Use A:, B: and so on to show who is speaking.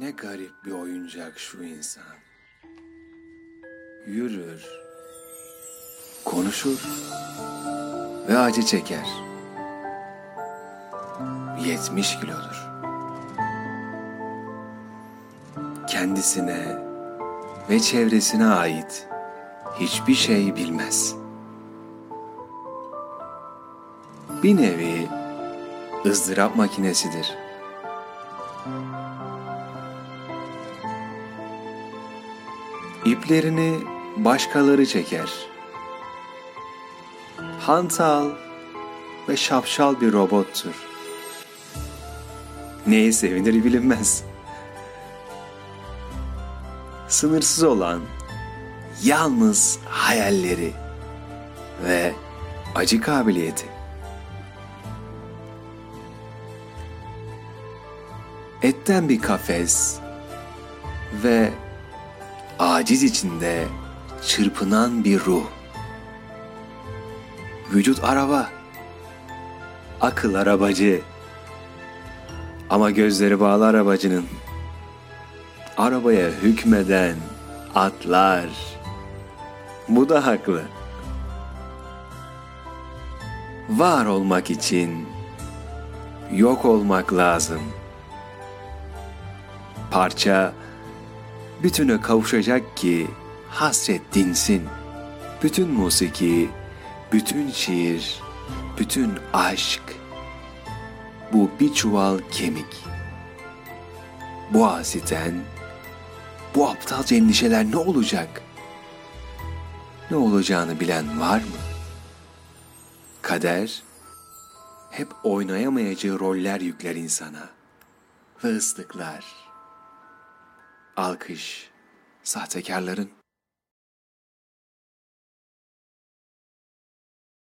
A: Ne garip bir oyuncak şu insan. Yürür, konuşur ve acı çeker. 70 kilodur. Kendisine ve çevresine ait hiçbir şey bilmez. Bir nevi ızdırap makinesidir. İplerini başkaları çeker. Hantal ve şapşal bir robottur. Neyi sevinir bilinmez. Sınırsız olan yalnız hayalleri ve acı kabiliyeti. Etten bir kafes ve aciz içinde çırpınan bir ruh. Vücut araba, akıl arabacı. Ama gözleri bağlı arabacının. Arabaya hükmeden atlar. Bu da haklı. Var olmak için yok olmak lazım. Parça bütüne kavuşacak ki hasret dinsin. Bütün musiki, bütün şiir, bütün aşk. Bu bir çuval kemik. Bu asiten, bu aptalca endişeler ne olacak? Ne olacağını bilen var mı? Kader, hep oynayamayacağı roller yükler insana ve ıslıklar. Alkış, sahtekarların